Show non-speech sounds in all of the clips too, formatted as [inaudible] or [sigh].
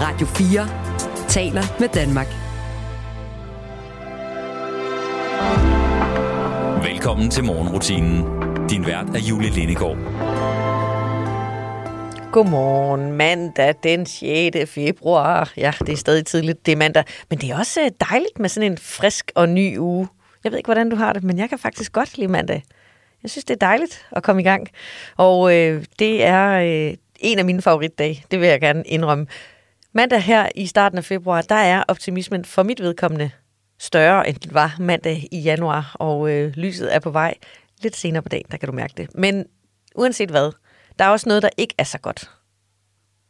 Radio 4 taler med Danmark. Velkommen til morgenrutinen. Din vært er Julie Lindegård. Godmorgen, mandag den 6. februar. Ja, det er stadig tidligt, det er mandag. Men det er også øh, dejligt med sådan en frisk og ny uge. Jeg ved ikke, hvordan du har det, men jeg kan faktisk godt lide mandag. Jeg synes, det er dejligt at komme i gang. Og øh, det er øh, en af mine favoritdage, det vil jeg gerne indrømme. Mandag her i starten af februar, der er optimismen for mit vedkommende større, end den var mandag i januar, og øh, lyset er på vej lidt senere på dagen, der kan du mærke det. Men uanset hvad, der er også noget, der ikke er så godt.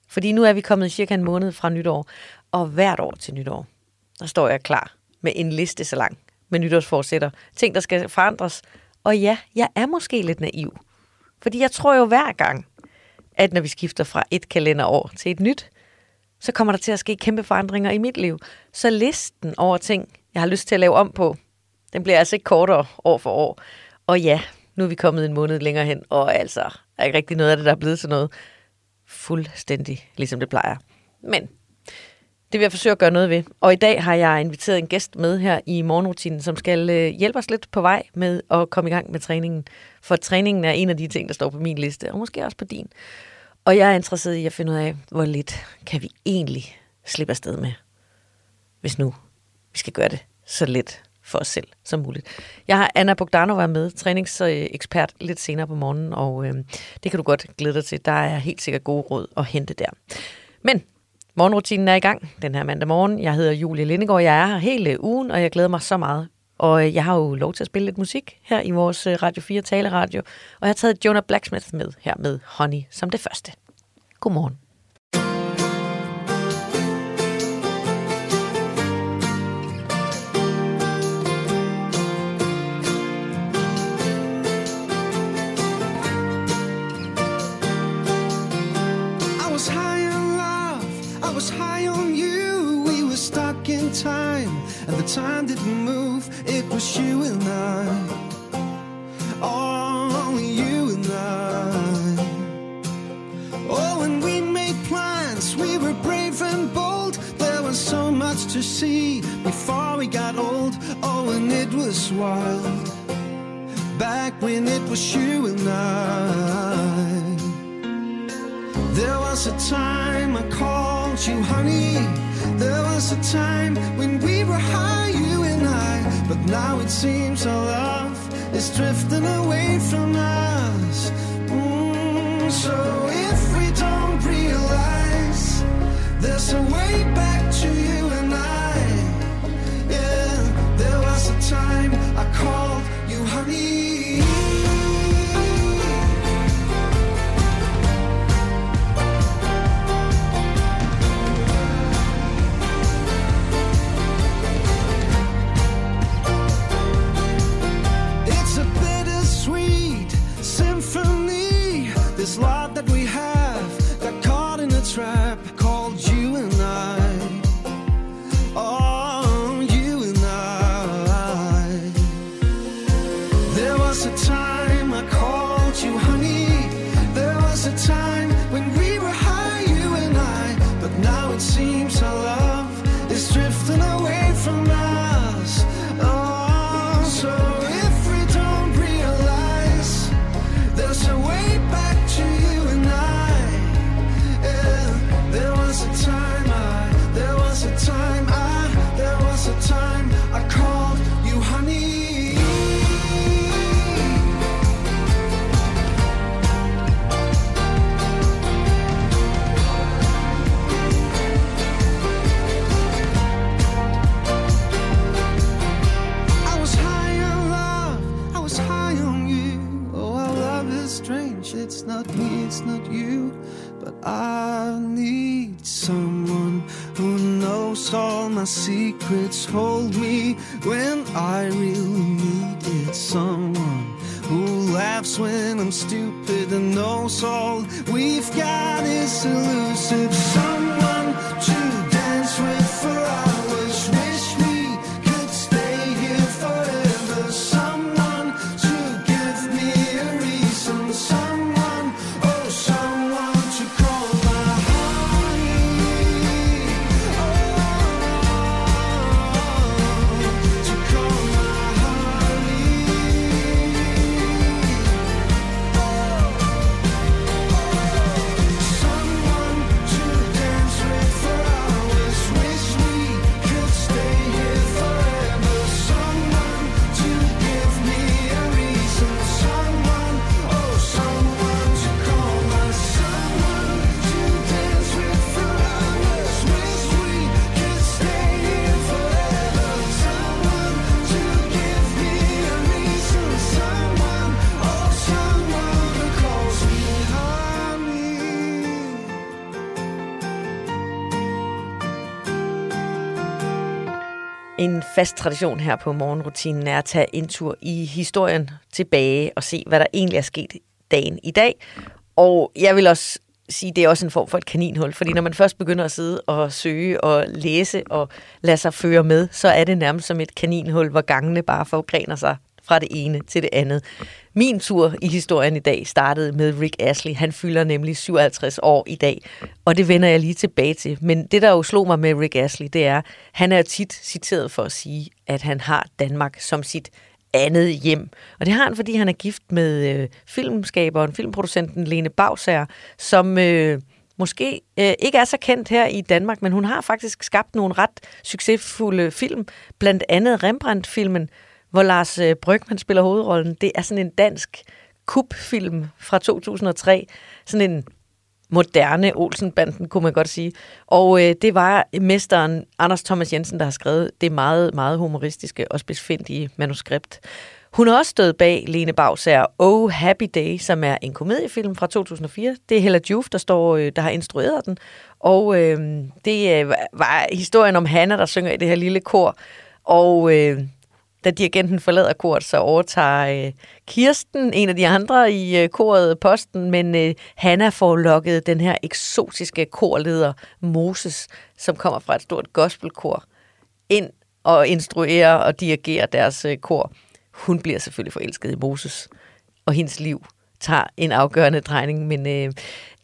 Fordi nu er vi kommet cirka en måned fra nytår, og hvert år til nytår, der står jeg klar med en liste så lang med nytårsforsætter. Ting, der skal forandres. Og ja, jeg er måske lidt naiv. Fordi jeg tror jo hver gang, at når vi skifter fra et kalenderår til et nyt, så kommer der til at ske kæmpe forandringer i mit liv. Så listen over ting, jeg har lyst til at lave om på, den bliver altså ikke kortere år for år. Og ja, nu er vi kommet en måned længere hen, og altså er ikke rigtig noget af det, der er blevet til noget fuldstændig, ligesom det plejer. Men det vil jeg forsøge at gøre noget ved. Og i dag har jeg inviteret en gæst med her i morgenrutinen, som skal øh, hjælpe os lidt på vej med at komme i gang med træningen. For træningen er en af de ting, der står på min liste, og måske også på din. Og jeg er interesseret i at finde ud af, hvor lidt kan vi egentlig slippe afsted med, hvis nu vi skal gøre det så let for os selv som muligt. Jeg har Anna Bogdanova med, træningsekspert, lidt senere på morgenen, og øh, det kan du godt glæde dig til. Der er helt sikkert gode råd at hente der. Men morgenrutinen er i gang den her mandag morgen. Jeg hedder Julie Lindegård, jeg er her hele ugen, og jeg glæder mig så meget. Og øh, jeg har jo lov til at spille lidt musik her i vores øh, Radio 4 taleradio, og jeg har taget Jonah Blacksmith med her med Honey som det første. Godmorgen. And the time didn't move. It was you and I, only you and I. Oh, when we made plans, we were brave and bold. There was so much to see before we got old. Oh, and it was wild. Back when it was you and I. There was a time I called you honey. There was a time when we were high, you and I. But now it seems our love is drifting away from us. Mm, so if we don't realize there's a way back to you and I. Yeah, there was a time I called This love that we have secrets. Hold me when I really need it. Someone who laughs when I'm stupid and knows all we've got is elusive. Someone En fast tradition her på morgenrutinen er at tage en tur i historien tilbage og se, hvad der egentlig er sket dagen i dag. Og jeg vil også sige, det er også en form for et kaninhul, fordi når man først begynder at sidde og søge og læse og lade sig føre med, så er det nærmest som et kaninhul, hvor gangene bare forgrener sig fra det ene til det andet. Min tur i historien i dag startede med Rick Astley. Han fylder nemlig 57 år i dag, og det vender jeg lige tilbage til. Men det, der jo slog mig med Rick Astley, det er, han er tit citeret for at sige, at han har Danmark som sit andet hjem. Og det har han, fordi han er gift med øh, filmskaberen, filmproducenten Lene Bausager, som øh, måske øh, ikke er så kendt her i Danmark, men hun har faktisk skabt nogle ret succesfulde film, blandt andet Rembrandt-filmen, hvor Lars øh, Brygman spiller hovedrollen. Det er sådan en dansk kubfilm fra 2003. Sådan en moderne Olsenbanden, kunne man godt sige. Og øh, det var mesteren Anders Thomas Jensen, der har skrevet det meget, meget humoristiske og spidsfindige manuskript. Hun har også stået bag Lene Bagsager Oh Happy Day, som er en komediefilm fra 2004. Det er Hella Juf, der, står, øh, der har instrueret den. Og øh, det øh, var historien om Hanna, der synger i det her lille kor. Og øh, da dirigenten forlader koret, så overtager øh, Kirsten, en af de andre i øh, koret, posten, men øh, Hanna får lukket den her eksotiske korleder Moses, som kommer fra et stort gospelkor, ind og instruerer og dirigerer deres øh, kor. Hun bliver selvfølgelig forelsket i Moses, og hendes liv tager en afgørende drejning, men øh,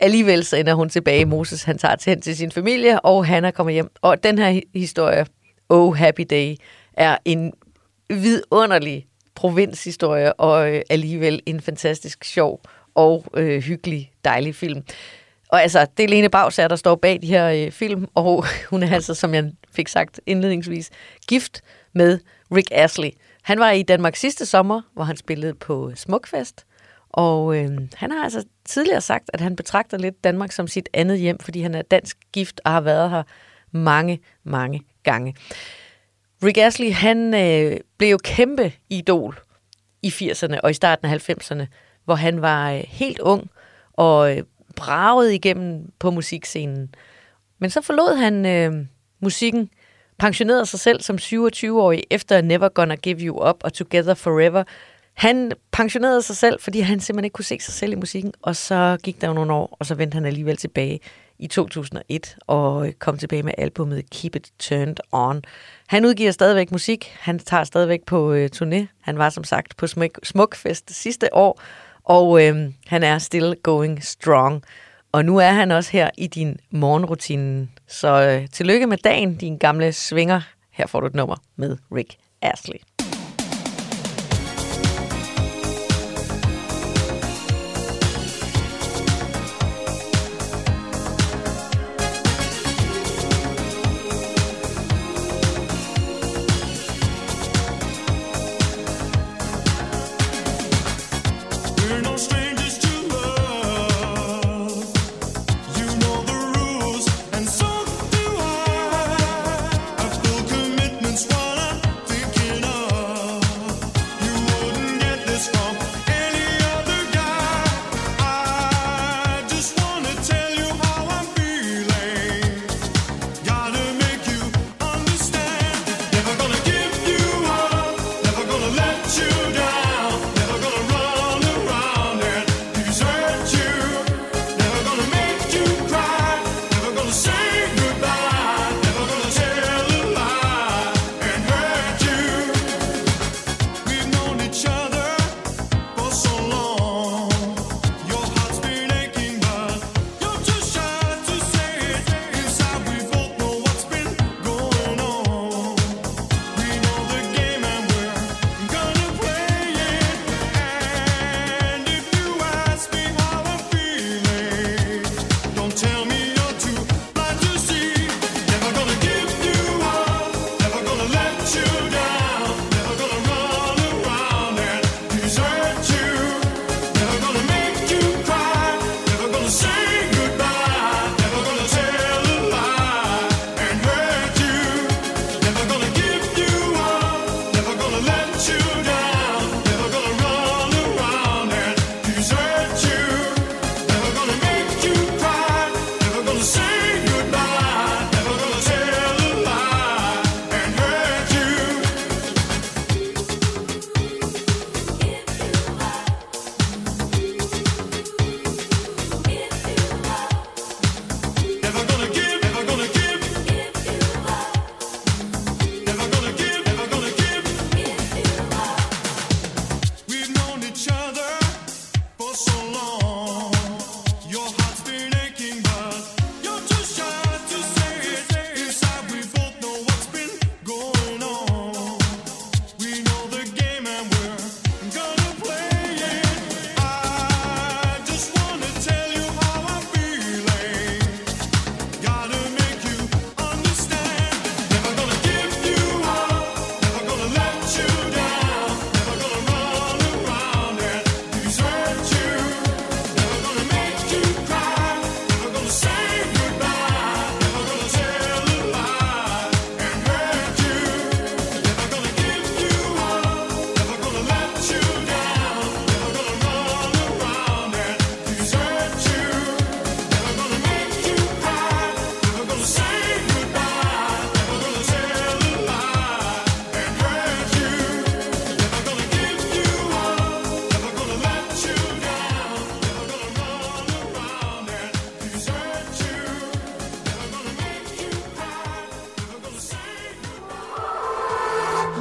alligevel så ender hun tilbage. Moses han tager til hen til sin familie, og Hanna kommer hjem. Og den her historie, Oh Happy Day, er en vidunderlig provinshistorie, og øh, alligevel en fantastisk sjov og øh, hyggelig, dejlig film. Og altså, det er Lene Bagsager, der står bag de her øh, film, og hun er altså, som jeg fik sagt indledningsvis, gift med Rick Astley. Han var i Danmark sidste sommer, hvor han spillede på Smukfest, og øh, han har altså tidligere sagt, at han betragter lidt Danmark som sit andet hjem, fordi han er dansk gift og har været her mange, mange gange. Rick Astley, han øh, blev jo kæmpe idol i 80'erne og i starten af 90'erne, hvor han var øh, helt ung og øh, bragede igennem på musikscenen. Men så forlod han øh, musikken, pensionerede sig selv som 27-årig efter Never Gonna Give You Up og Together Forever. Han pensionerede sig selv, fordi han simpelthen ikke kunne se sig selv i musikken, og så gik der jo nogle år, og så vendte han alligevel tilbage i 2001 og øh, kom tilbage med albumet Keep It Turned On. Han udgiver stadigvæk musik, han tager stadigvæk på øh, turné. Han var som sagt på Smuk Smukfest sidste år, og øh, han er still going strong. Og nu er han også her i din morgenrutine. Så øh, tillykke med dagen, din gamle svinger. Her får du et nummer med Rick Astley.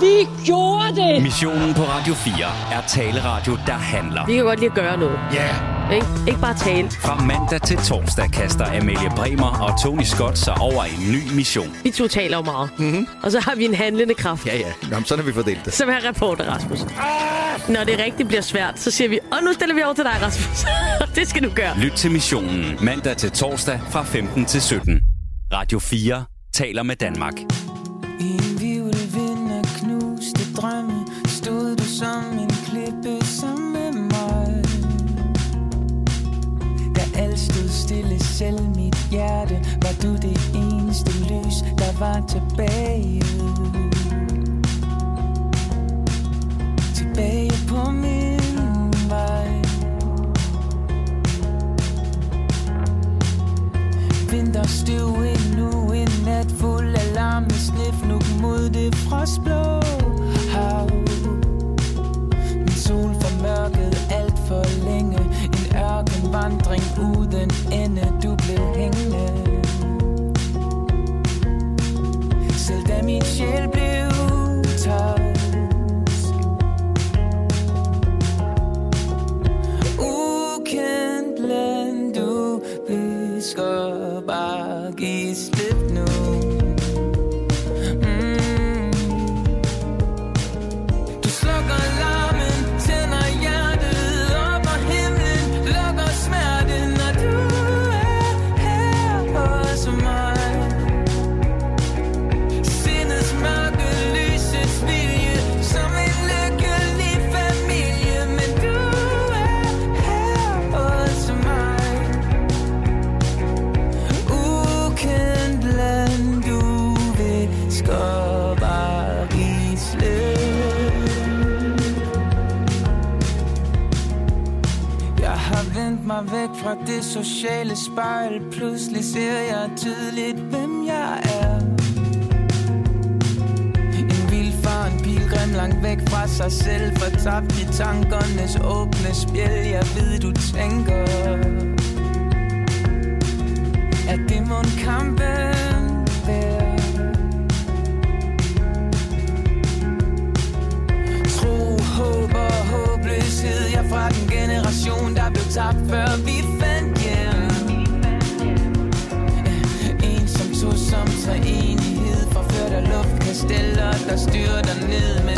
Vi gjorde det! Missionen på Radio 4 er taleradio, der handler. Vi kan godt lide at gøre noget. Ja. Yeah. Ikke, ikke bare tale. Fra mandag til torsdag kaster Amalie Bremer og Tony Scott sig over en ny mission. Vi to taler jo meget. Mm-hmm. Og så har vi en handlende kraft, Ja, ja. Jamen, sådan har vi fordelt det. som er reporter, Rasmus. Når det rigtig bliver svært, så siger vi, og nu stiller vi over til dig, Rasmus. [laughs] det skal du gøre. Lyt til missionen mandag til torsdag fra 15 til 17. Radio 4 taler med Danmark. Var tilbage. Tilbage på min vej. Vinterstøv endnu en nat fuld af larm. Snif nu mod det frostblå hav. Min sol formørkede alt for længe. En ørkenvandring uden ende. Selv sociale spejl. Pludselig ser jeg tydeligt, hvem jeg er. En vildfaren pilgrim langt væk fra sig selv. Fortabt i tankernes åbne spjæl. Jeg ved, du tænker At det må en kampen være. Tro, håb og håbløshed. Jeg er fra den generation, der blev tabt før vi der styrer dig ned med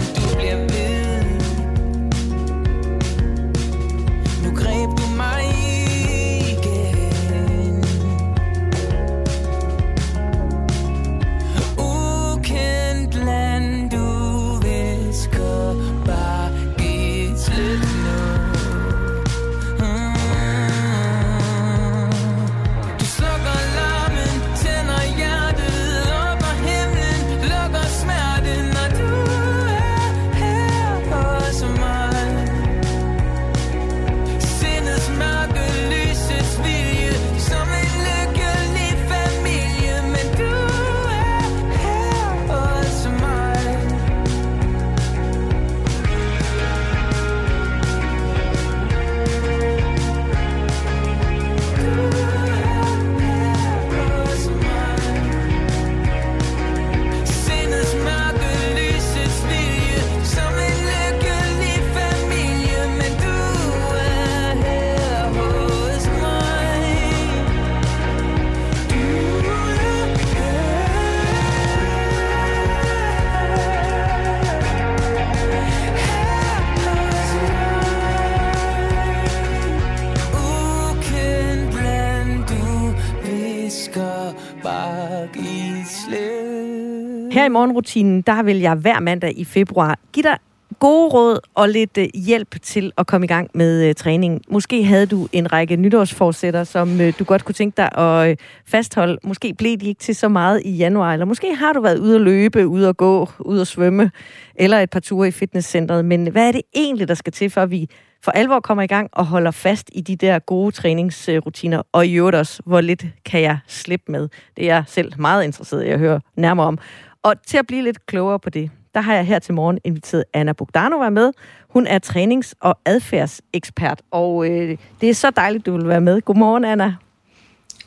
morgenrutinen, der vil jeg hver mandag i februar give dig gode råd og lidt øh, hjælp til at komme i gang med øh, træning. Måske havde du en række nytårsforsætter, som øh, du godt kunne tænke dig at øh, fastholde. Måske blev de ikke til så meget i januar, eller måske har du været ude at løbe, ude at gå, ude at svømme, eller et par ture i fitnesscentret. Men hvad er det egentlig, der skal til, for at vi for alvor kommer i gang og holder fast i de der gode træningsrutiner, og i øvrigt også, hvor lidt kan jeg slippe med. Det er jeg selv meget interesseret i at høre nærmere om. Og til at blive lidt klogere på det, der har jeg her til morgen inviteret Anna Bogdanova med. Hun er trænings- og adfærdsekspert, og øh, det er så dejligt, du vil være med. Godmorgen, Anna.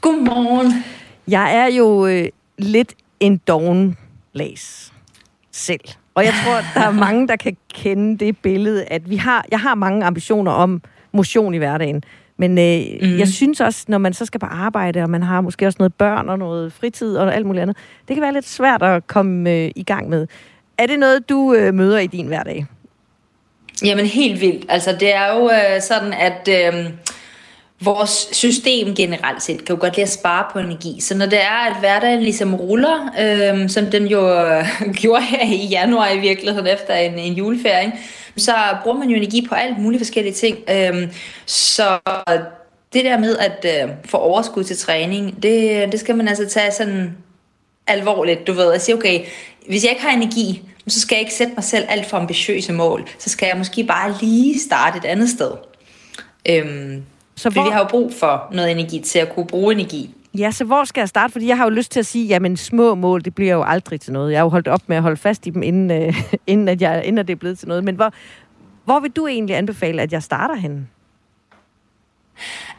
Godmorgen. Jeg er jo øh, lidt en doven læs selv. Og jeg tror, der er mange, der kan kende det billede, at vi har, jeg har mange ambitioner om motion i hverdagen. Men øh, mm. jeg synes også, når man så skal på arbejde, og man har måske også noget børn og noget fritid og alt muligt andet, det kan være lidt svært at komme øh, i gang med. Er det noget, du øh, møder i din hverdag? Jamen helt vildt. Altså det er jo øh, sådan, at øh, vores system generelt set kan jo godt lide at spare på energi. Så når det er, at hverdagen ligesom ruller, øh, som den jo øh, [laughs] gjorde her i januar i virkeligheden efter en, en juleferie? Så bruger man jo energi på alt mulige forskellige ting. Øh, så det der med at øh, få overskud til træning, det, det skal man altså tage sådan alvorligt, du ved, at sige, okay, hvis jeg ikke har energi, så skal jeg ikke sætte mig selv alt for ambitiøse mål. Så skal jeg måske bare lige starte et andet sted. Øhm, Så så fordi hvor- vi har jo brug for noget energi til at kunne bruge energi. Ja, så hvor skal jeg starte? Fordi jeg har jo lyst til at sige, jamen små mål, det bliver jo aldrig til noget. Jeg har jo holdt op med at holde fast i dem, inden, øh, [laughs] inden, at, jeg, inden at det er blevet til noget. Men hvor, hvor vil du egentlig anbefale, at jeg starter henne?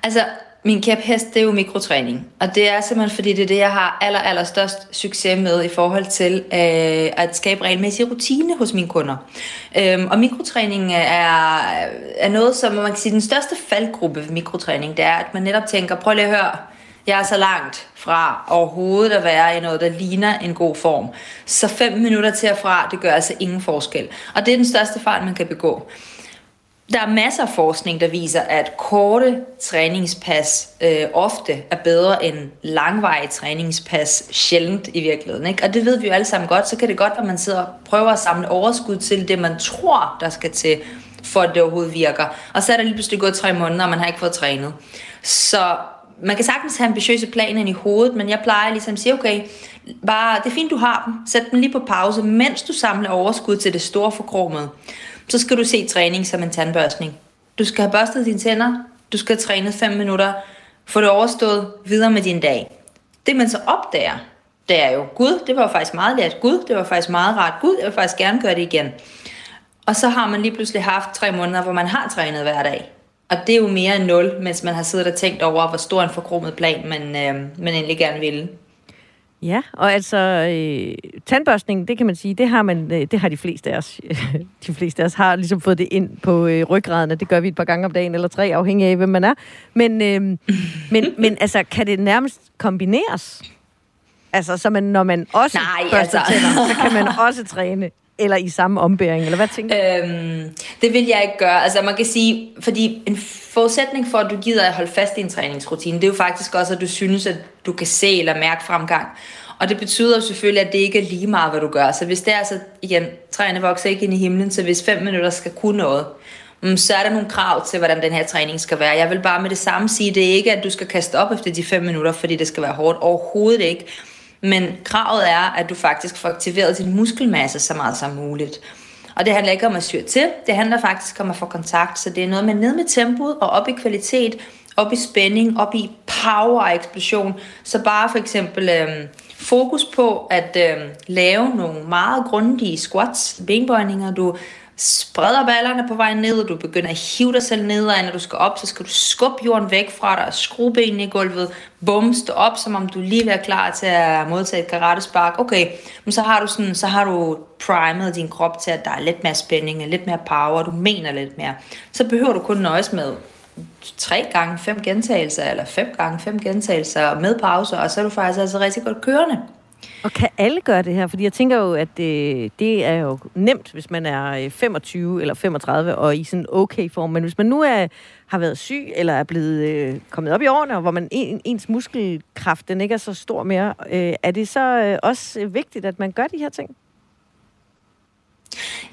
Altså, min kæphest, det er jo mikrotræning. Og det er simpelthen, fordi det er det, jeg har aller, aller størst succes med i forhold til øh, at skabe regelmæssig rutine hos mine kunder. Øhm, og mikrotræning er, er noget, som man kan sige, den største faldgruppe ved mikrotræning, det er, at man netop tænker, prøv lige at høre, jeg er så langt fra overhovedet at være i noget, der ligner en god form. Så fem minutter til og fra, det gør altså ingen forskel. Og det er den største fejl, man kan begå. Der er masser af forskning, der viser, at korte træningspas øh, ofte er bedre end langvarige træningspas sjældent i virkeligheden. Ikke? Og det ved vi jo alle sammen godt, så kan det godt, at man sidder og prøver at samle overskud til det, man tror, der skal til, for at det overhovedet virker. Og så er der lige pludselig gået tre måneder, og man har ikke fået trænet. Så man kan sagtens have ambitiøse planer i hovedet, men jeg plejer ligesom at sige, okay, bare, det er fint, du har dem. Sæt dem lige på pause, mens du samler overskud til det store forkromede så skal du se træning som en tandbørstning. Du skal have børstet dine tænder, du skal have trænet 5 minutter, få det overstået, videre med din dag. Det man så opdager, det er jo, gud, det var faktisk meget lært, gud, det var faktisk meget rart, gud, jeg vil faktisk gerne gøre det igen. Og så har man lige pludselig haft tre måneder, hvor man har trænet hver dag. Og det er jo mere end nul, mens man har siddet og tænkt over, hvor stor en forkromet plan man, øh, man egentlig gerne ville. Ja, og altså øh, tandbørstning, det kan man sige, det har man, øh, det har de fleste af os. [laughs] de fleste af os har ligesom fået det ind på øh, ryggraden, og det gør vi et par gange om dagen eller tre, afhængig af hvem man er. Men, øh, men, [laughs] men altså, kan det nærmest kombineres? Altså, så man, når man også Nej, børster altså. tænder, så kan man også træne, eller i samme ombæring, eller hvad tænker du? Øhm, det vil jeg ikke gøre. Altså man kan sige, fordi en forudsætning for, at du gider at holde fast i en træningsrutine, det er jo faktisk også, at du synes, at du kan se eller mærke fremgang. Og det betyder jo selvfølgelig, at det ikke er lige meget, hvad du gør. Så hvis det er altså, igen, træerne vokser ikke ind i himlen, så hvis fem minutter skal kunne noget, mm, så er der nogle krav til, hvordan den her træning skal være. Jeg vil bare med det samme sige, det er ikke, at du skal kaste op efter de fem minutter, fordi det skal være hårdt. Overhovedet ikke. Men kravet er, at du faktisk får aktiveret din muskelmasse så meget som muligt. Og det handler ikke om at syre til, det handler faktisk om at få kontakt. Så det er noget med ned med tempoet og op i kvalitet, op i spænding, op i power og eksplosion. Så bare for eksempel øh, fokus på at øh, lave nogle meget grundige squats, benbøjninger. Du spreder ballerne på vej ned, og du begynder at hive dig selv ned, og når du skal op, så skal du skubbe jorden væk fra dig og skrue benene i gulvet. Bum, stå op, som om du lige er klar til at modtage et karatespark. Okay, men så har du sådan, så har du primet din krop til, at der er lidt mere spænding, lidt mere power, du mener lidt mere. Så behøver du kun nøjes med tre gange fem gentagelser, eller fem gange fem gentagelser med pauser, og så er du faktisk altså rigtig godt kørende. Og kan alle gøre det her? Fordi jeg tænker jo, at det, det er jo nemt, hvis man er øh, 25 eller 35 og i sådan okay form. Men hvis man nu er, har været syg eller er blevet øh, kommet op i årene, og hvor man en, ens muskelkraft den ikke er så stor mere, øh, er det så øh, også vigtigt, at man gør de her ting?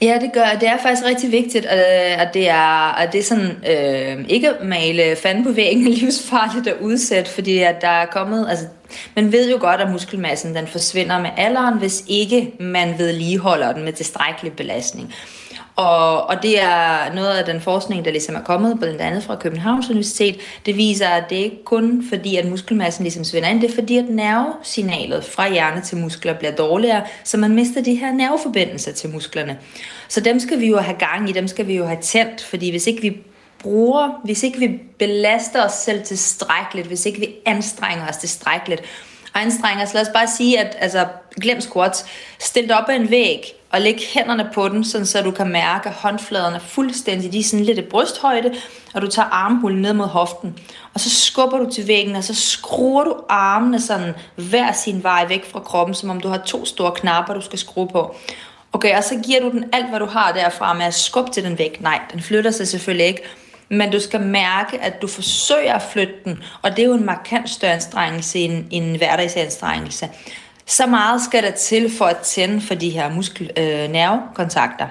Ja, det gør det er faktisk rigtig vigtigt, øh, at det er, at det er sådan, øh, ikke at male fanden på væggen [laughs] livsfarligt at udsætte, fordi at der er kommet, altså, man ved jo godt, at muskelmassen den forsvinder med alderen, hvis ikke man vedligeholder den med tilstrækkelig belastning. Og, og det er noget af den forskning, der ligesom er kommet, blandt andet fra Københavns Universitet, det viser, at det ikke kun fordi, at muskelmassen ligesom svinder ind, det er fordi, at nervesignalet fra hjerne til muskler bliver dårligere, så man mister de her nerveforbindelser til musklerne. Så dem skal vi jo have gang i, dem skal vi jo have tændt, fordi hvis ikke vi bruger, hvis ikke vi belaster os selv tilstrækkeligt, hvis ikke vi anstrenger os tilstrækkeligt, og anstrenger os, lad os bare sige, at altså, glem squats, stil dig op ad en væg, og læg hænderne på den, sådan så du kan mærke, at håndfladerne er fuldstændig, de er sådan lidt i brysthøjde, og du tager armhulen ned mod hoften, og så skubber du til væggen, og så skruer du armene sådan hver sin vej væk fra kroppen, som om du har to store knapper, du skal skrue på. Okay, og så giver du den alt, hvad du har derfra med at skubbe til den væk. Nej, den flytter sig selvfølgelig ikke, men du skal mærke, at du forsøger at flytte den, og det er jo en markant større anstrengelse end en hverdagsanstrengelse. Så meget skal der til for at tænde for de her muskel øh, nervekontakter.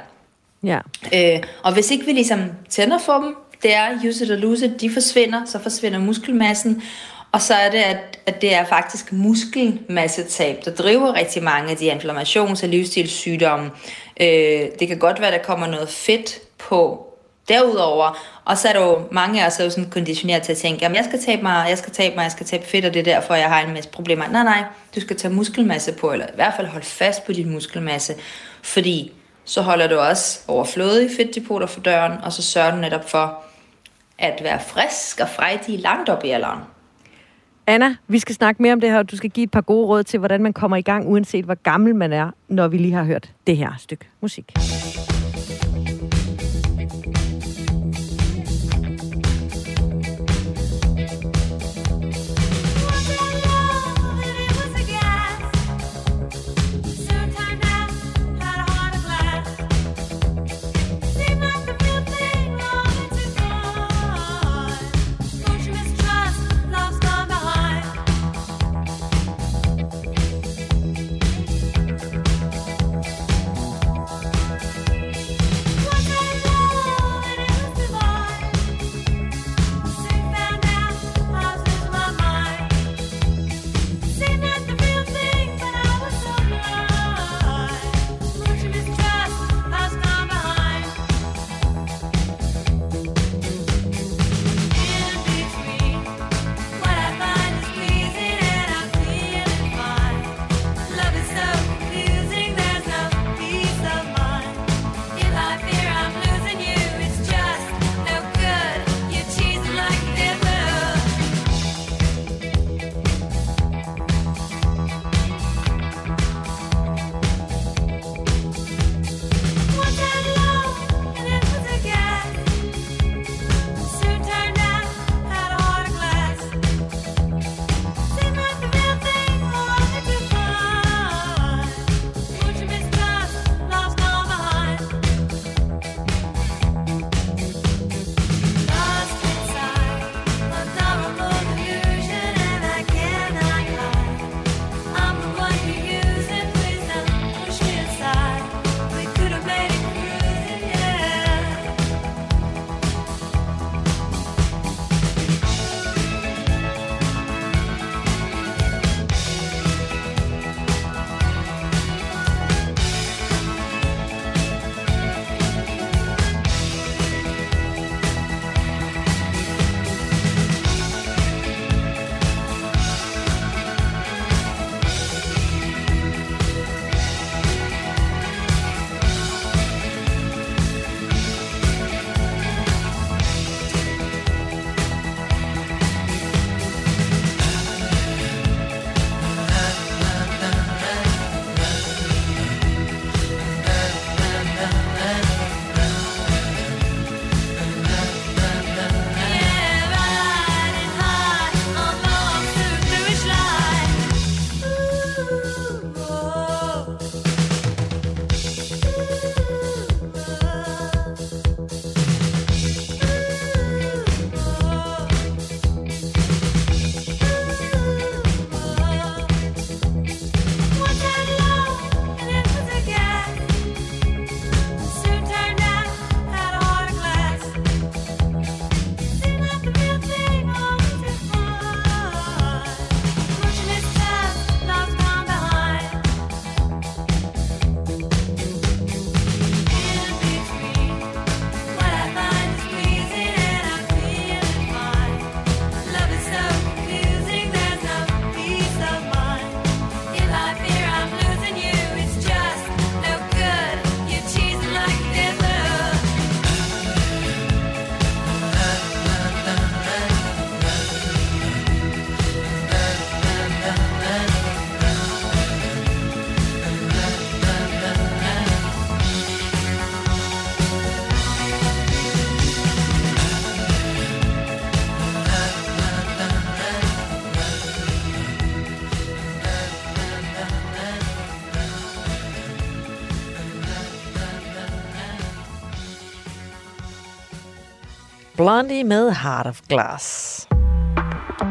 Ja. Øh, og hvis ikke vi ligesom tænder for dem, det er use it or lose it, de forsvinder, så forsvinder muskelmassen, og så er det, at, at det er faktisk muskelmassetab, der driver rigtig mange af de inflammations- og livsstilssygdomme. Øh, det kan godt være, at der kommer noget fedt på derudover, og så er der jo mange af os, er jo sådan konditioneret til at tænke, jamen jeg skal tabe mig, jeg skal tabe mig, jeg skal tabe fedt, og det er derfor, jeg har en masse problemer. Nej, nej, du skal tage muskelmasse på, eller i hvert fald holde fast på din muskelmasse, fordi så holder du også overflødige fedtdepoter for døren, og så sørger du netop for at være frisk og frejdig langt op i alderen. Anna, vi skal snakke mere om det her, og du skal give et par gode råd til, hvordan man kommer i gang, uanset hvor gammel man er, når vi lige har hørt det her stykke musik. Blondie med Heart of Glass.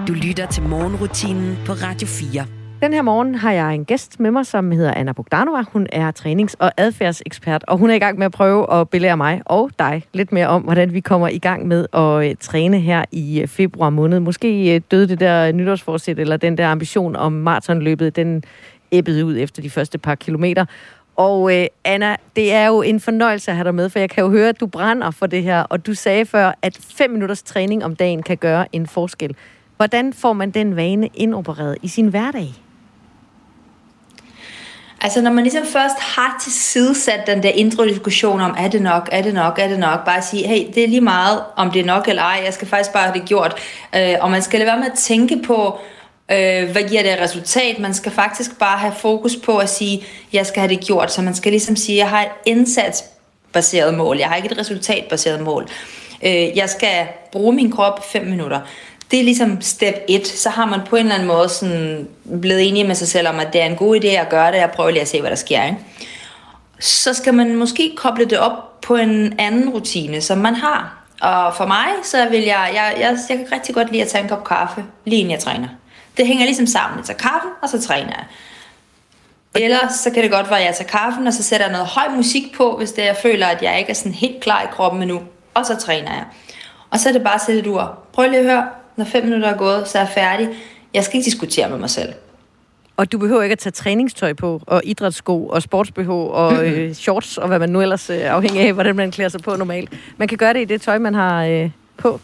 Du lytter til morgenrutinen på Radio 4. Den her morgen har jeg en gæst med mig, som hedder Anna Bogdanova. Hun er trænings- og adfærdsekspert, og hun er i gang med at prøve at belære mig og dig lidt mere om, hvordan vi kommer i gang med at øh, træne her i øh, februar måned. Måske øh, døde det der nytårsforsæt, eller den der ambition om maratonløbet, den æbbede ud efter de første par kilometer. Og øh, Anna, det er jo en fornøjelse at have dig med, for jeg kan jo høre, at du brænder for det her, og du sagde før, at 5 minutters træning om dagen kan gøre en forskel. Hvordan får man den vane indopereret i sin hverdag? Altså når man ligesom først har tilsidesat den der indre diskussion om, er det nok, er det nok, er det nok, bare sige, hey, det er lige meget, om det er nok eller ej, jeg skal faktisk bare have det gjort. Øh, og man skal lade være med at tænke på, øh, hvad giver det resultat. Man skal faktisk bare have fokus på at sige, jeg skal have det gjort. Så man skal ligesom sige, jeg har et indsatsbaseret mål, jeg har ikke et resultatbaseret mål. Øh, jeg skal bruge min krop 5 minutter det er ligesom step 1. Så har man på en eller anden måde sådan blevet enige med sig selv om, at det er en god idé at gøre det, jeg prøver lige at se, hvad der sker. Ikke? Så skal man måske koble det op på en anden rutine, som man har. Og for mig, så vil jeg, jeg, jeg, jeg kan rigtig godt lide at tage en kop kaffe, lige inden jeg træner. Det hænger ligesom sammen. Jeg tager kaffen, og så træner jeg. Eller så kan det godt være, at jeg tager kaffen, og så sætter jeg noget høj musik på, hvis det jeg føler, at jeg ikke er sådan helt klar i kroppen endnu. Og så træner jeg. Og så er det bare at sætte et ur. Prøv lige at høre, når fem minutter er gået, så er jeg færdig. Jeg skal ikke diskutere med mig selv. Og du behøver ikke at tage træningstøj på, og idrætssko, og sportsbh, og øh, shorts, og hvad man nu ellers øh, afhængig af, hvordan man klæder sig på normalt. Man kan gøre det i det tøj, man har øh, på.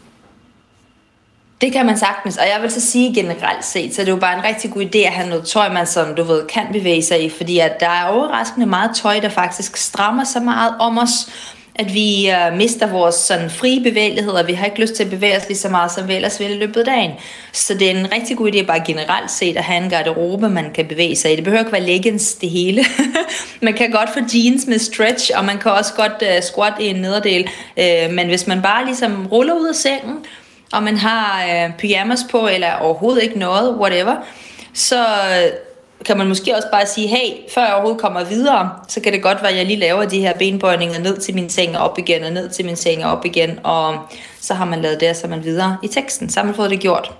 Det kan man sagtens, og jeg vil så sige generelt set, så det er jo bare en rigtig god idé at have noget tøj, man som du ved kan bevæge sig i, fordi at der er overraskende meget tøj, der faktisk strammer så meget om os, at vi øh, mister vores sådan frie bevægelighed, og vi har ikke lyst til at bevæge os lige så meget, som vi ellers ville i løbet af dagen. Så det er en rigtig god idé bare generelt set at have en garderobe, man kan bevæge sig i. Det behøver ikke være leggings det hele. [laughs] man kan godt få jeans med stretch, og man kan også godt øh, squat i en nederdel. Øh, men hvis man bare ligesom ruller ud af sengen, og man har uh, pyjamas på, eller overhovedet ikke noget, whatever, så kan man måske også bare sige, hey, før jeg overhovedet kommer videre, så kan det godt være, at jeg lige laver de her benbøjninger ned til min seng og op igen, og ned til min seng og op igen, og så har man lavet det, og så er man videre i teksten. Så har man fået det gjort.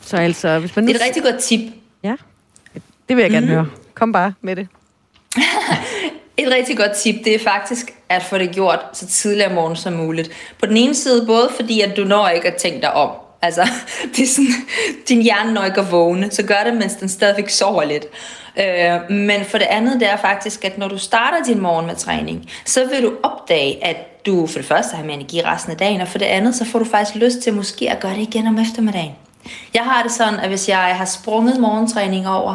Så altså, hvis man nu... Det er et rigtig godt tip. Ja, det vil jeg gerne mm. høre. Kom bare med det. [laughs] Et rigtig godt tip, det er faktisk at få det gjort så tidligt om morgenen som muligt. På den ene side, både fordi, at du når ikke at tænke dig om, Altså, [laughs] det er sådan, din hjerne når ikke at vågne, så gør det, mens den stadigvæk sover lidt. Øh, men for det andet, det er faktisk, at når du starter din morgen med træning, så vil du opdage, at du for det første har mere energi resten af dagen, og for det andet, så får du faktisk lyst til måske at gøre det igen om eftermiddagen. Jeg har det sådan, at hvis jeg har sprunget morgentræning over,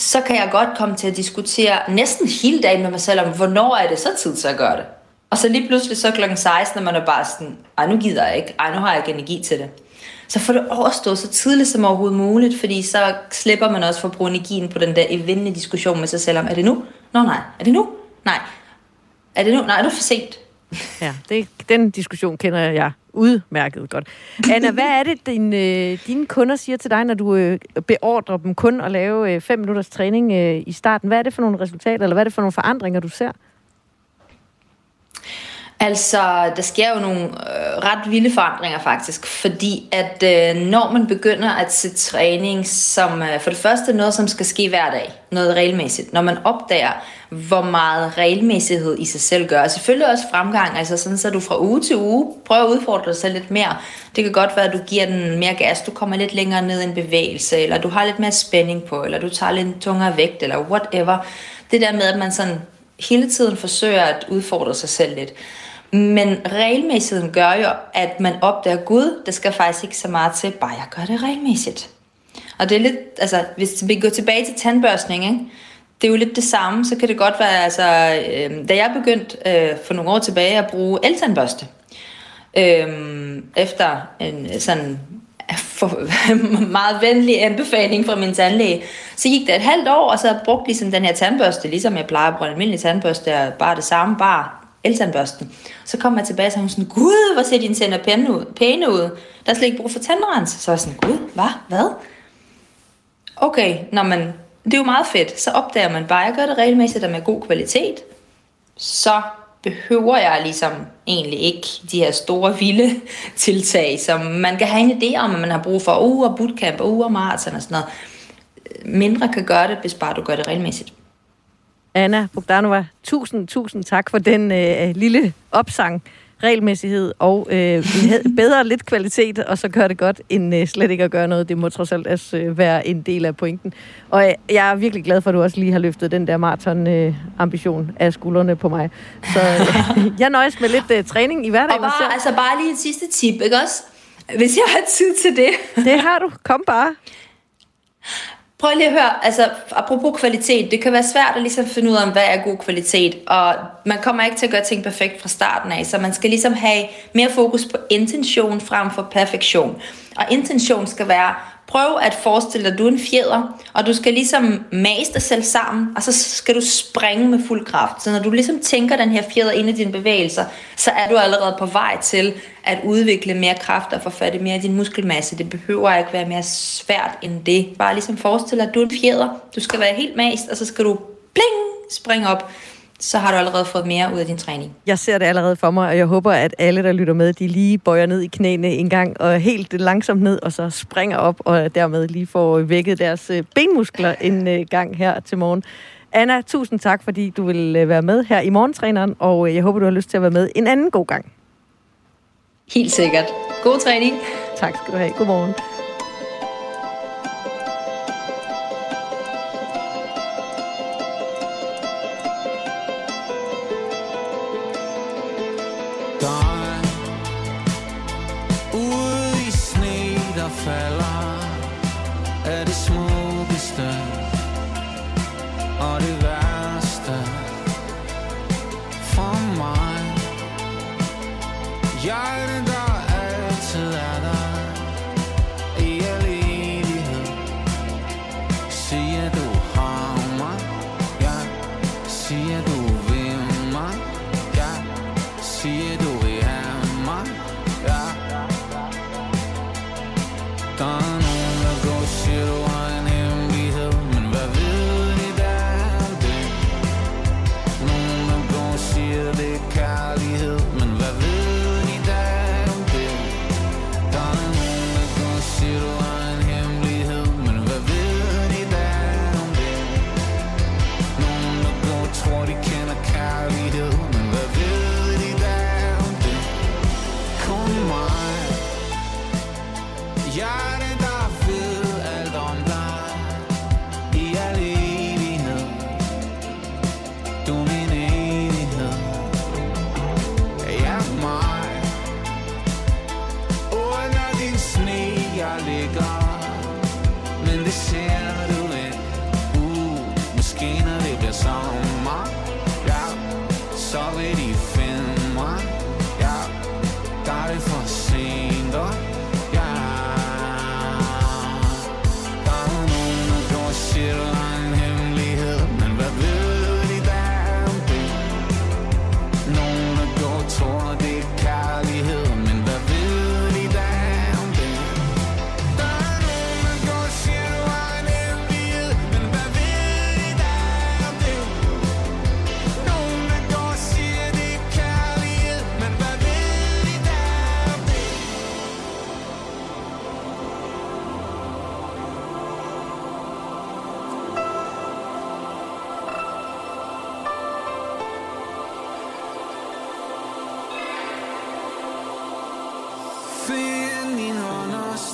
så kan jeg godt komme til at diskutere næsten hele dagen med mig selv om, hvornår er det så tid til at gøre det. Og så lige pludselig så klokken 16, når man er bare sådan, ej nu gider jeg ikke, ej nu har jeg ikke energi til det så få det overstået så tidligt som overhovedet muligt, fordi så slipper man også for at bruge energien på den der evindende diskussion med sig selv om, er det nu? Nå nej, er det nu? Nej. Er det nu? Nej, er det for sent? Ja, det, den diskussion kender jeg udmærket godt. Anna, hvad er det, din, øh, dine kunder siger til dig, når du øh, beordrer dem kun at lave øh, fem minutters træning øh, i starten? Hvad er det for nogle resultater, eller hvad er det for nogle forandringer, du ser? Altså, der sker jo nogle øh, ret vilde forandringer faktisk, fordi at øh, når man begynder at se træning som øh, for det første noget, som skal ske hver dag, noget regelmæssigt, når man opdager, hvor meget regelmæssighed i sig selv gør, og selvfølgelig også fremgang, altså sådan, så du fra uge til uge prøver at udfordre dig selv lidt mere. Det kan godt være, at du giver den mere gas, du kommer lidt længere ned i en bevægelse, eller du har lidt mere spænding på, eller du tager lidt tungere vægt, eller whatever. Det der med, at man sådan hele tiden forsøger at udfordre sig selv lidt. Men regelmæssigheden gør jo, at man opdager, Gud, der skal faktisk ikke så meget til, bare jeg gør det regelmæssigt. Og det er lidt, altså, hvis vi går tilbage til tandbørstning, ikke? det er jo lidt det samme, så kan det godt være, altså, øh, da jeg begyndte øh, for nogle år tilbage at bruge eltandbørste, øh, efter en sådan for, [laughs] meget venlig anbefaling fra min tandlæge, så gik det et halvt år, og så brugte ligesom den her tandbørste, ligesom jeg plejer at bruge en almindelig tandbørste, bare det samme, bare eltandbørsten. Så kom jeg tilbage, og så hun sådan, gud, hvor ser dine tænder pæne ud, pæne ud. Der er slet ikke brug for tandrens. Så var jeg sådan, gud, hvad? Hvad? Okay, når man, det er jo meget fedt. Så opdager man bare, at jeg gør det regelmæssigt og med god kvalitet. Så behøver jeg ligesom egentlig ikke de her store, vilde [laughs] tiltag, som man kan have en idé om, at man har brug for uger og bootcamp og uger og maraton og sådan noget. Mindre kan gøre det, hvis bare du gør det regelmæssigt. Anna Bogdanova, tusind, tusind tak for den øh, lille opsang, regelmæssighed og øh, bedre lidt kvalitet, og så gør det godt, end øh, slet ikke at gøre noget. Det må trods alt også øh, være en del af pointen. Og øh, jeg er virkelig glad for, at du også lige har løftet den der maraton-ambition øh, af skuldrene på mig. Så øh, jeg nøjes med lidt øh, træning i hverdagen. Og bare, altså bare lige et sidste tip, ikke også? Hvis jeg har tid til det. Det har du. Kom bare. Prøv lige at høre, altså apropos kvalitet, det kan være svært at ligesom finde ud af, hvad er god kvalitet, og man kommer ikke til at gøre ting perfekt fra starten af, så man skal ligesom have mere fokus på intention frem for perfektion. Og intention skal være, prøv at forestille dig, at du er en fjeder, og du skal ligesom mase dig selv sammen, og så skal du springe med fuld kraft. Så når du ligesom tænker den her fjeder ind i dine bevægelser, så er du allerede på vej til at udvikle mere kraft og få fat i mere af din muskelmasse. Det behøver ikke være mere svært end det. Bare ligesom forestil dig, at du er en fjeder. Du skal være helt mast, og så skal du bling, springe op så har du allerede fået mere ud af din træning. Jeg ser det allerede for mig, og jeg håber, at alle, der lytter med, de lige bøjer ned i knæene en gang, og helt langsomt ned, og så springer op, og dermed lige får vækket deres øh, benmuskler en øh, gang her til morgen. Anna, tusind tak, fordi du vil øh, være med her i morgentræneren, og jeg håber, du har lyst til at være med en anden god gang. Helt sikkert. God træning. Tak skal du have. Godmorgen. Siger du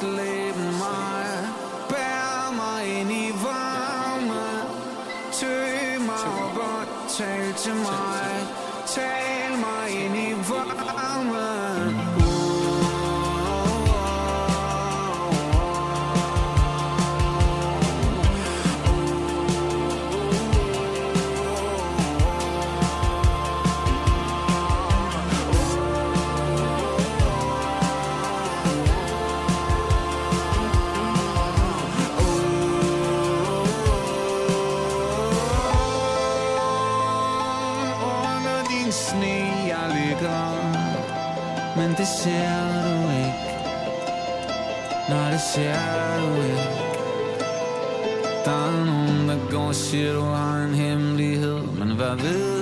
hånd og mig Bær mig ind i varme Tøg mig op og tal til mig Tal mig ind i varme Men det ser du ikke Nej, det ser du ikke Der er nogen, der går og siger, du har en hemmelighed Men hvad ved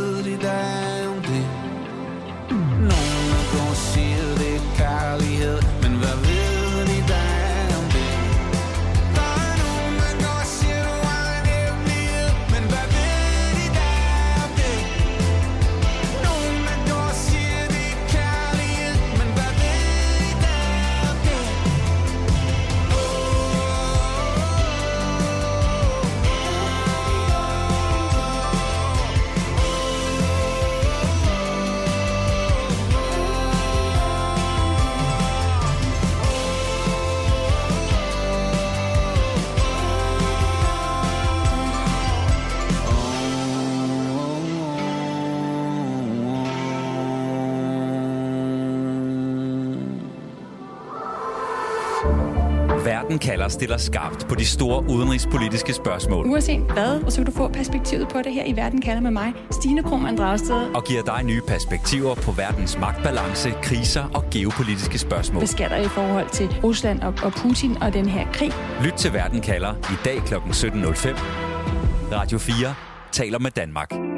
Verden kalder stiller skarpt på de store udenrigspolitiske spørgsmål Uanset hvad, så kan du få perspektivet på det her i Verden kalder med mig, Stine Krohmann Dragsted. og giver dig nye perspektiver på verdens magtbalance, kriser og geopolitiske spørgsmål. Hvad sker der i forhold til Rusland og, og Putin og den her krig? Lyt til Verden kalder i dag kl. 17.05. Radio 4 taler med Danmark.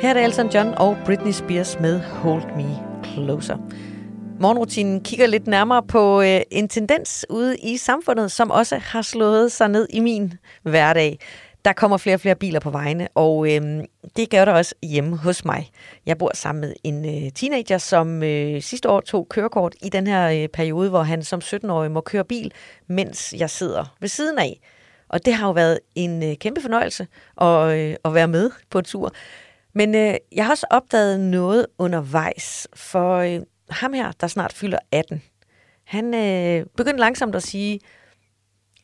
Her er det Elton John og Britney Spears med Hold Me Closer. Morgenrutinen kigger lidt nærmere på øh, en tendens ude i samfundet, som også har slået sig ned i min hverdag. Der kommer flere og flere biler på vejene, og øh, det gør der også hjemme hos mig. Jeg bor sammen med en øh, teenager, som øh, sidste år tog kørekort i den her øh, periode, hvor han som 17-årig må køre bil, mens jeg sidder ved siden af. Og det har jo været en øh, kæmpe fornøjelse at, øh, at være med på en tur. Men øh, jeg har også opdaget noget undervejs, for øh, ham her, der snart fylder 18, han øh, begyndte langsomt at sige,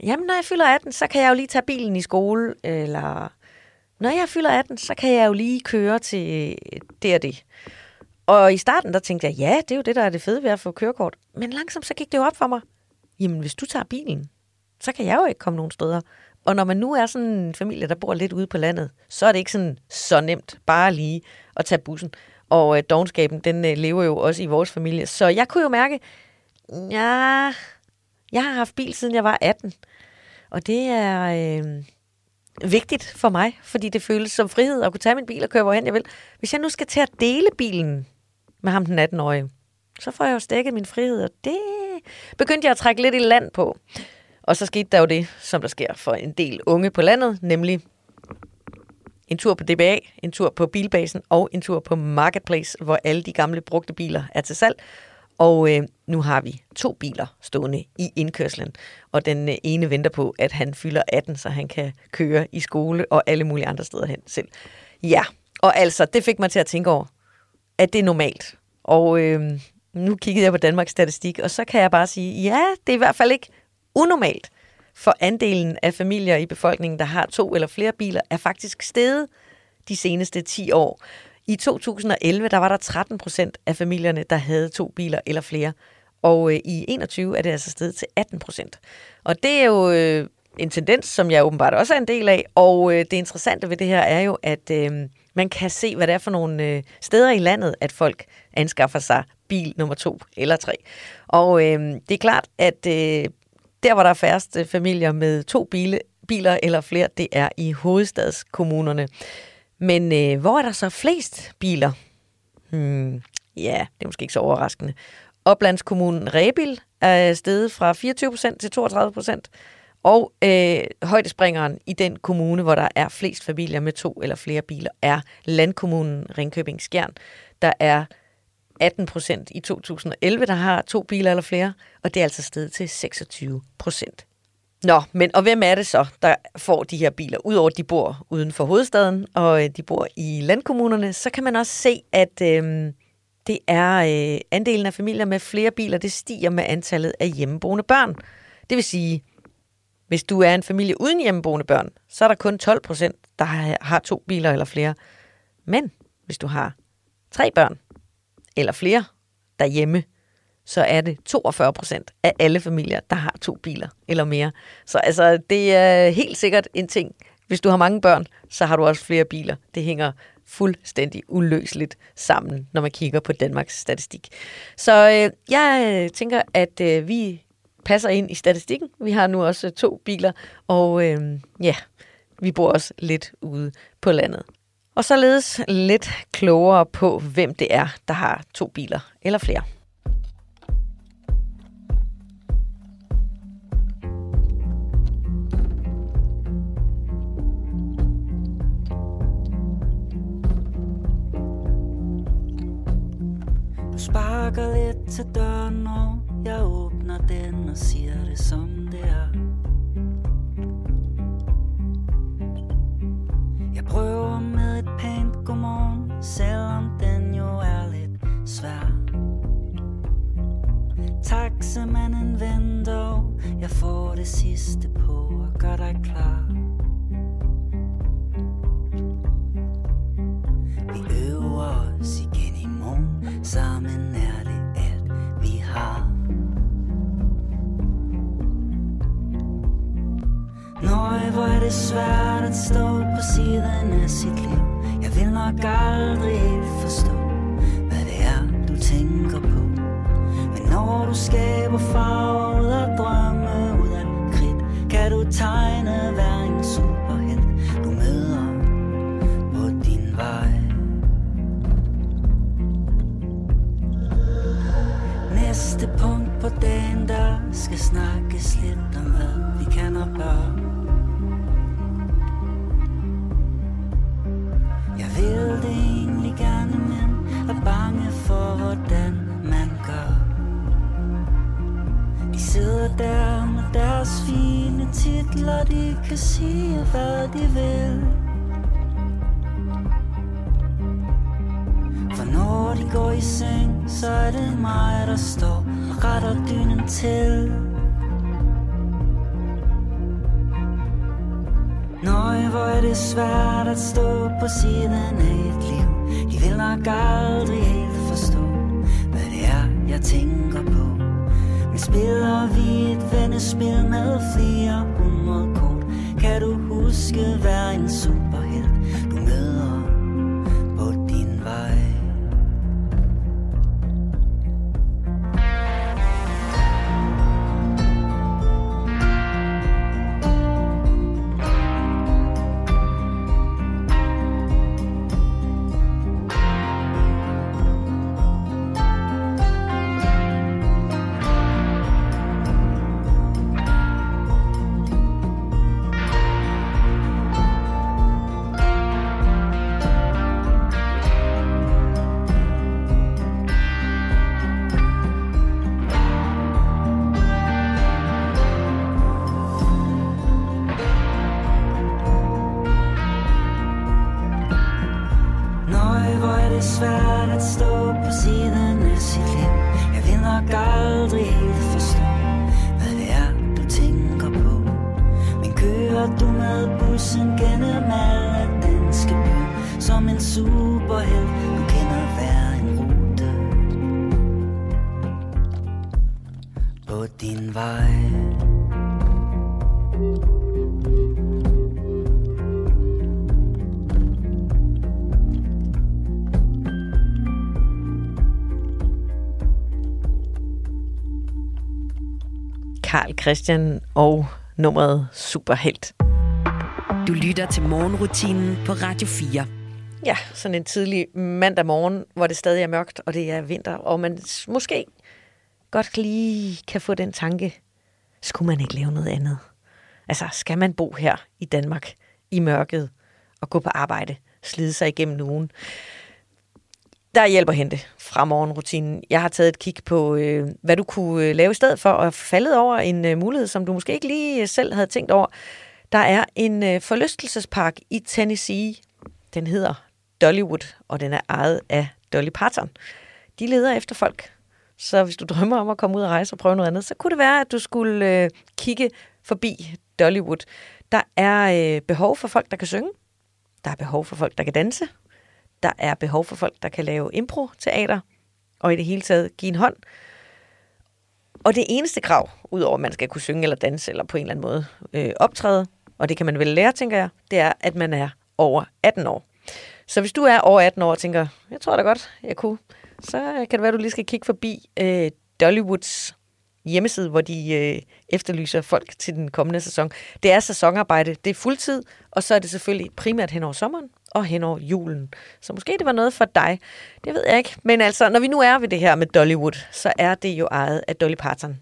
jamen når jeg fylder 18, så kan jeg jo lige tage bilen i skole, eller når jeg fylder 18, så kan jeg jo lige køre til det og det. Og i starten, der tænkte jeg, ja, det er jo det, der er det fede ved at få kørekort. Men langsomt, så gik det jo op for mig. Jamen, hvis du tager bilen, så kan jeg jo ikke komme nogen steder. Og når man nu er sådan en familie, der bor lidt ude på landet, så er det ikke sådan så nemt bare lige at tage bussen. Og øh, dogenskaben, den øh, lever jo også i vores familie. Så jeg kunne jo mærke, ja, jeg har haft bil siden jeg var 18. Og det er øh, vigtigt for mig, fordi det føles som frihed at kunne tage min bil og køre hvorhen jeg vil. Hvis jeg nu skal til at dele bilen med ham den 18-årige, så får jeg jo stækket min frihed, og det begyndte jeg at trække lidt i land på. Og så skete der jo det, som der sker for en del unge på landet, nemlig en tur på DBA, en tur på Bilbasen og en tur på Marketplace, hvor alle de gamle brugte biler er til salg. Og øh, nu har vi to biler stående i indkørslen, og den øh, ene venter på, at han fylder 18, så han kan køre i skole og alle mulige andre steder hen selv. Ja, og altså, det fik mig til at tænke over, at det er normalt. Og øh, nu kiggede jeg på Danmarks Statistik, og så kan jeg bare sige, ja, det er i hvert fald ikke unormalt. For andelen af familier i befolkningen, der har to eller flere biler, er faktisk steget de seneste 10 år. I 2011 der var der 13 procent af familierne, der havde to biler eller flere. Og øh, i 21 er det altså steget til 18 procent. Og det er jo øh, en tendens, som jeg åbenbart også er en del af. Og øh, det interessante ved det her er jo, at øh, man kan se, hvad det er for nogle øh, steder i landet, at folk anskaffer sig bil nummer to eller tre. Og øh, det er klart, at øh, der, hvor der er færrest øh, familier med to bile, biler eller flere, det er i hovedstadskommunerne. Men øh, hvor er der så flest biler? Hmm, ja, det er måske ikke så overraskende. Oplandskommunen Rebil er steget fra 24% til 32%. Og øh, højdespringeren i den kommune, hvor der er flest familier med to eller flere biler, er landkommunen Ringkøbing Skjern. Der er 18 procent i 2011, der har to biler eller flere, og det er altså steget til 26 procent. Nå, men og hvem er det så, der får de her biler? Udover at de bor uden for hovedstaden, og øh, de bor i landkommunerne, så kan man også se, at øh, det er øh, andelen af familier med flere biler, det stiger med antallet af hjemmeboende børn. Det vil sige, hvis du er en familie uden hjemmeboende børn, så er der kun 12 procent, der har to biler eller flere. Men hvis du har tre børn eller flere derhjemme, så er det 42 procent af alle familier, der har to biler eller mere. Så altså, det er helt sikkert en ting. Hvis du har mange børn, så har du også flere biler. Det hænger fuldstændig uløseligt sammen, når man kigger på Danmarks statistik. Så øh, jeg øh, tænker, at øh, vi passer ind i statistikken. Vi har nu også to biler, og øh, ja, vi bor også lidt ude på landet. Og således lidt klogere på, hvem det er, der har to biler eller flere. Du sparker lidt til døren, og jeg åbner den og siger det som det er. Jeg prøver selvom den jo er lidt svær. Taxamanden venter, jeg får det sidste på og gør dig klar. Vi øver os igen i morgen, sammen er det alt vi har. Nøj, hvor er det svært at stå på siden af sit liv vil nok aldrig forstå, hvad det er, du tænker på. Men når du skaber farver og af drømme, ud af kridt Kan du tegne hver en superhelt, du møder på din vej. Næste punkt på dagen, der skal snakkes lidt om, hvad vi kan og bør. Vil det egentlig gerne, men er bange for, hvordan man gør. De sidder der med deres fine titler, de kan sige, hvad de vil. For når de går i seng, så er det mig, der står og retter dynen til. Nøj, hvor er det svært at stå på siden af et liv. De vil nok aldrig helt forstå, hvad det er, jeg tænker på. Men spiller vi et vennespil med flere hundrede kort Kan du huske hver en sol superhelt Du kender hver en rute På din vej Karl Christian og nummeret Superhelt. Du lytter til morgenrutinen på Radio 4. Ja, sådan en tidlig mandag morgen, hvor det stadig er mørkt, og det er vinter, og man måske godt lige kan få den tanke, skulle man ikke lave noget andet? Altså, skal man bo her i Danmark i mørket og gå på arbejde, slide sig igennem ugen? Der er hjælp at hente fra morgenrutinen. Jeg har taget et kig på, øh, hvad du kunne øh, lave i stedet for, og faldet over en øh, mulighed, som du måske ikke lige øh, selv havde tænkt over. Der er en øh, forlystelsespark i Tennessee. Den hedder Dollywood, og den er ejet af Dolly Parton. De leder efter folk. Så hvis du drømmer om at komme ud og rejse og prøve noget andet, så kunne det være, at du skulle øh, kigge forbi Dollywood. Der er øh, behov for folk, der kan synge. Der er behov for folk, der kan danse. Der er behov for folk, der kan lave impro-teater. Og i det hele taget give en hånd. Og det eneste krav, udover at man skal kunne synge eller danse eller på en eller anden måde øh, optræde, og det kan man vel lære, tænker jeg, det er, at man er over 18 år. Så hvis du er over 18 år og tænker, jeg tror da godt, jeg kunne, så kan det være, at du lige skal kigge forbi øh, Dollywoods hjemmeside, hvor de øh, efterlyser folk til den kommende sæson. Det er sæsonarbejde, det er fuldtid, og så er det selvfølgelig primært hen over sommeren og hen over julen. Så måske det var noget for dig. Det ved jeg ikke. Men altså, når vi nu er ved det her med Dollywood, så er det jo ejet af Dolly Parton.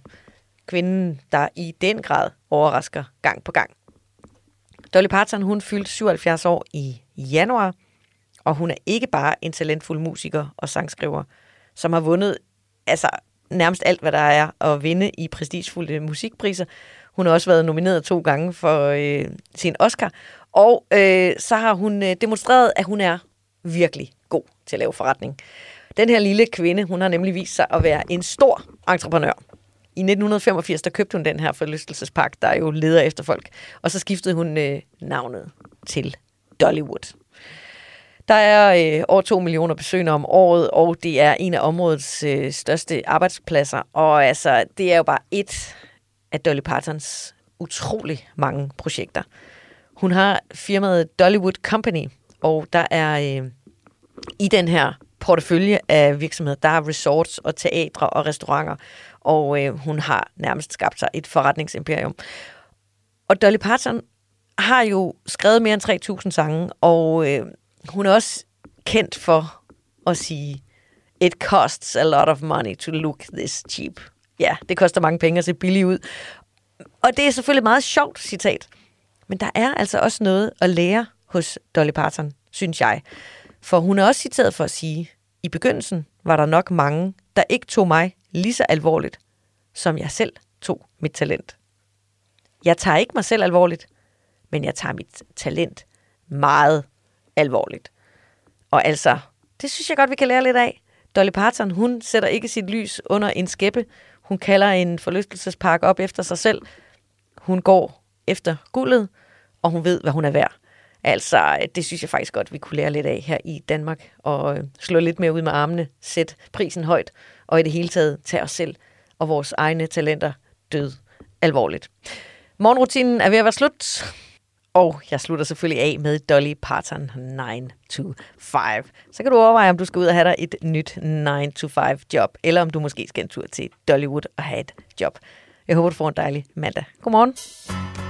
Kvinden, der i den grad overrasker gang på gang. Dolly Parton, hun fyldte 77 år i januar, og hun er ikke bare en talentfuld musiker og sangskriver, som har vundet altså nærmest alt, hvad der er at vinde i prestigefulde musikpriser. Hun har også været nomineret to gange for øh, sin Oscar, og øh, så har hun øh, demonstreret, at hun er virkelig god til at lave forretning. Den her lille kvinde, hun har nemlig vist sig at være en stor entreprenør. I 1985, der købte hun den her forlystelsespark, der jo leder efter folk. Og så skiftede hun øh, navnet til Dollywood. Der er øh, over 2 millioner besøgende om året, og det er en af områdets øh, største arbejdspladser. Og altså, det er jo bare et af Dolly Partons utrolig mange projekter. Hun har firmaet Dollywood Company, og der er øh, i den her portefølje af virksomheder, der er resorts og teatre og restauranter, og øh, hun har nærmest skabt sig et forretningsimperium. Og Dolly Parton har jo skrevet mere end 3.000 sange, og øh, hun er også kendt for at sige, it costs a lot of money to look this cheap. Ja, det koster mange penge at se billig ud. Og det er selvfølgelig et meget sjovt citat. Men der er altså også noget at lære hos Dolly Parton, synes jeg. For hun er også citeret for at sige, i begyndelsen var der nok mange, der ikke tog mig lige så alvorligt, som jeg selv tog mit talent. Jeg tager ikke mig selv alvorligt, men jeg tager mit talent meget alvorligt. Og altså, det synes jeg godt, vi kan lære lidt af. Dolly Parton, hun sætter ikke sit lys under en skæppe. Hun kalder en forlystelsespark op efter sig selv. Hun går efter guldet, og hun ved, hvad hun er værd. Altså, det synes jeg faktisk godt, vi kunne lære lidt af her i Danmark, og øh, slå lidt mere ud med armene, sætte prisen højt, og i det hele taget tage os selv og vores egne talenter død alvorligt. Morgenrutinen er ved at være slut, og jeg slutter selvfølgelig af med Dolly Parton 9 to 5. Så kan du overveje, om du skal ud og have dig et nyt 9 to 5 job, eller om du måske skal en tur til Dollywood og have et job. Jeg håber, du får en dejlig mandag. Godmorgen.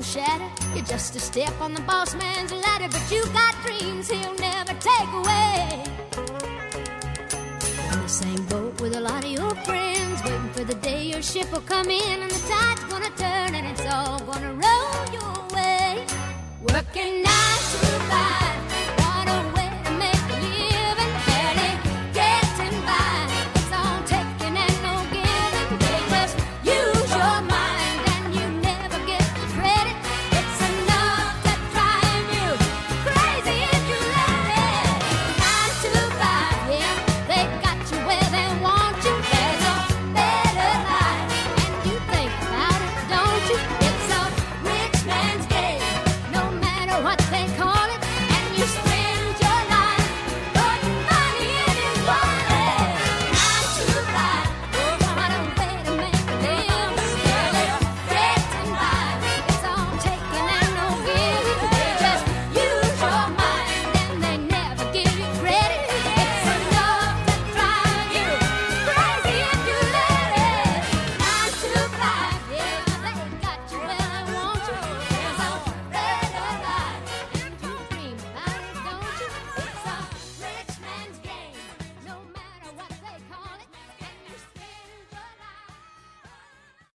watch him shatter. You're just a step on the boss man's ladder, but you got dreams he'll never take away. In the same boat with a lot of your friends, waiting for the day your ship will come in and the tide's gonna turn and it's all gonna roll your way. Working nine to five.